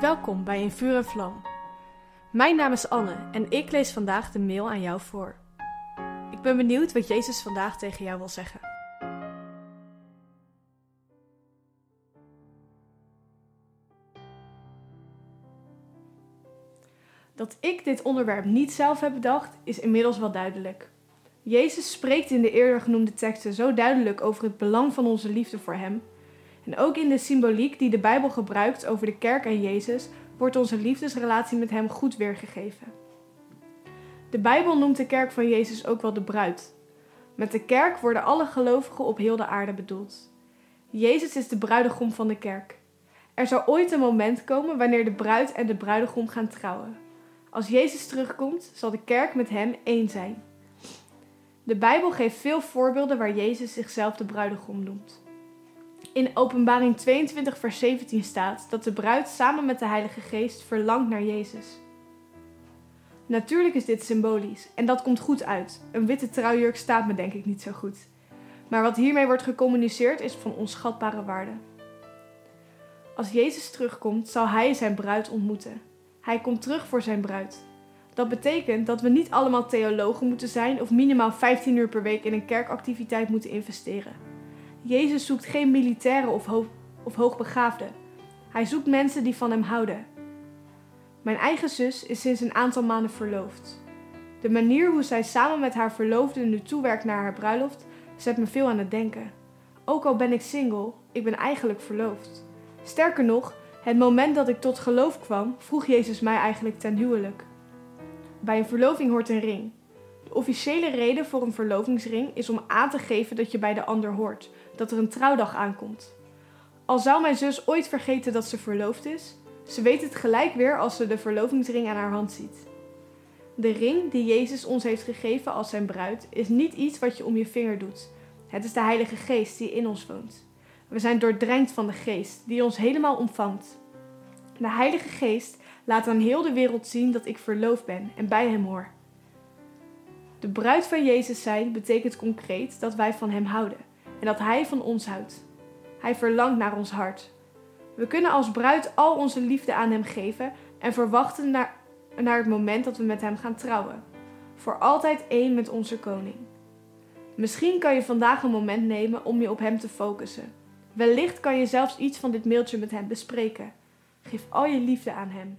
Welkom bij In Vuur en Vlam. Mijn naam is Anne en ik lees vandaag de mail aan jou voor. Ik ben benieuwd wat Jezus vandaag tegen jou wil zeggen. Dat ik dit onderwerp niet zelf heb bedacht, is inmiddels wel duidelijk. Jezus spreekt in de eerder genoemde teksten zo duidelijk over het belang van onze liefde voor Hem. En ook in de symboliek die de Bijbel gebruikt over de kerk en Jezus, wordt onze liefdesrelatie met Hem goed weergegeven. De Bijbel noemt de kerk van Jezus ook wel de bruid. Met de kerk worden alle gelovigen op heel de aarde bedoeld. Jezus is de bruidegom van de kerk. Er zal ooit een moment komen wanneer de bruid en de bruidegom gaan trouwen. Als Jezus terugkomt, zal de kerk met Hem één zijn. De Bijbel geeft veel voorbeelden waar Jezus zichzelf de bruidegom noemt. In Openbaring 22, vers 17 staat dat de bruid samen met de Heilige Geest verlangt naar Jezus. Natuurlijk is dit symbolisch en dat komt goed uit. Een witte trouwjurk staat me denk ik niet zo goed. Maar wat hiermee wordt gecommuniceerd is van onschatbare waarde. Als Jezus terugkomt, zal hij zijn bruid ontmoeten. Hij komt terug voor zijn bruid. Dat betekent dat we niet allemaal theologen moeten zijn of minimaal 15 uur per week in een kerkactiviteit moeten investeren. Jezus zoekt geen militairen of, of hoogbegaafden. Hij zoekt mensen die van hem houden. Mijn eigen zus is sinds een aantal maanden verloofd. De manier hoe zij samen met haar verloofde nu toewerkt naar haar bruiloft zet me veel aan het denken. Ook al ben ik single, ik ben eigenlijk verloofd. Sterker nog, het moment dat ik tot geloof kwam, vroeg Jezus mij eigenlijk ten huwelijk. Bij een verloving hoort een ring. Officiële reden voor een verlovingsring is om aan te geven dat je bij de ander hoort, dat er een trouwdag aankomt. Al zou mijn zus ooit vergeten dat ze verloofd is, ze weet het gelijk weer als ze de verlovingsring aan haar hand ziet. De ring die Jezus ons heeft gegeven als zijn bruid is niet iets wat je om je vinger doet. Het is de Heilige Geest die in ons woont. We zijn doordrenkt van de Geest die ons helemaal omvangt. De Heilige Geest laat aan heel de wereld zien dat ik verloofd ben en bij Hem hoor. De bruid van Jezus zijn betekent concreet dat wij van Hem houden en dat Hij van ons houdt. Hij verlangt naar ons hart. We kunnen als bruid al onze liefde aan Hem geven en verwachten naar, naar het moment dat we met Hem gaan trouwen. Voor altijd één met onze koning. Misschien kan je vandaag een moment nemen om je op Hem te focussen. Wellicht kan je zelfs iets van dit mailtje met Hem bespreken. Geef al je liefde aan Hem.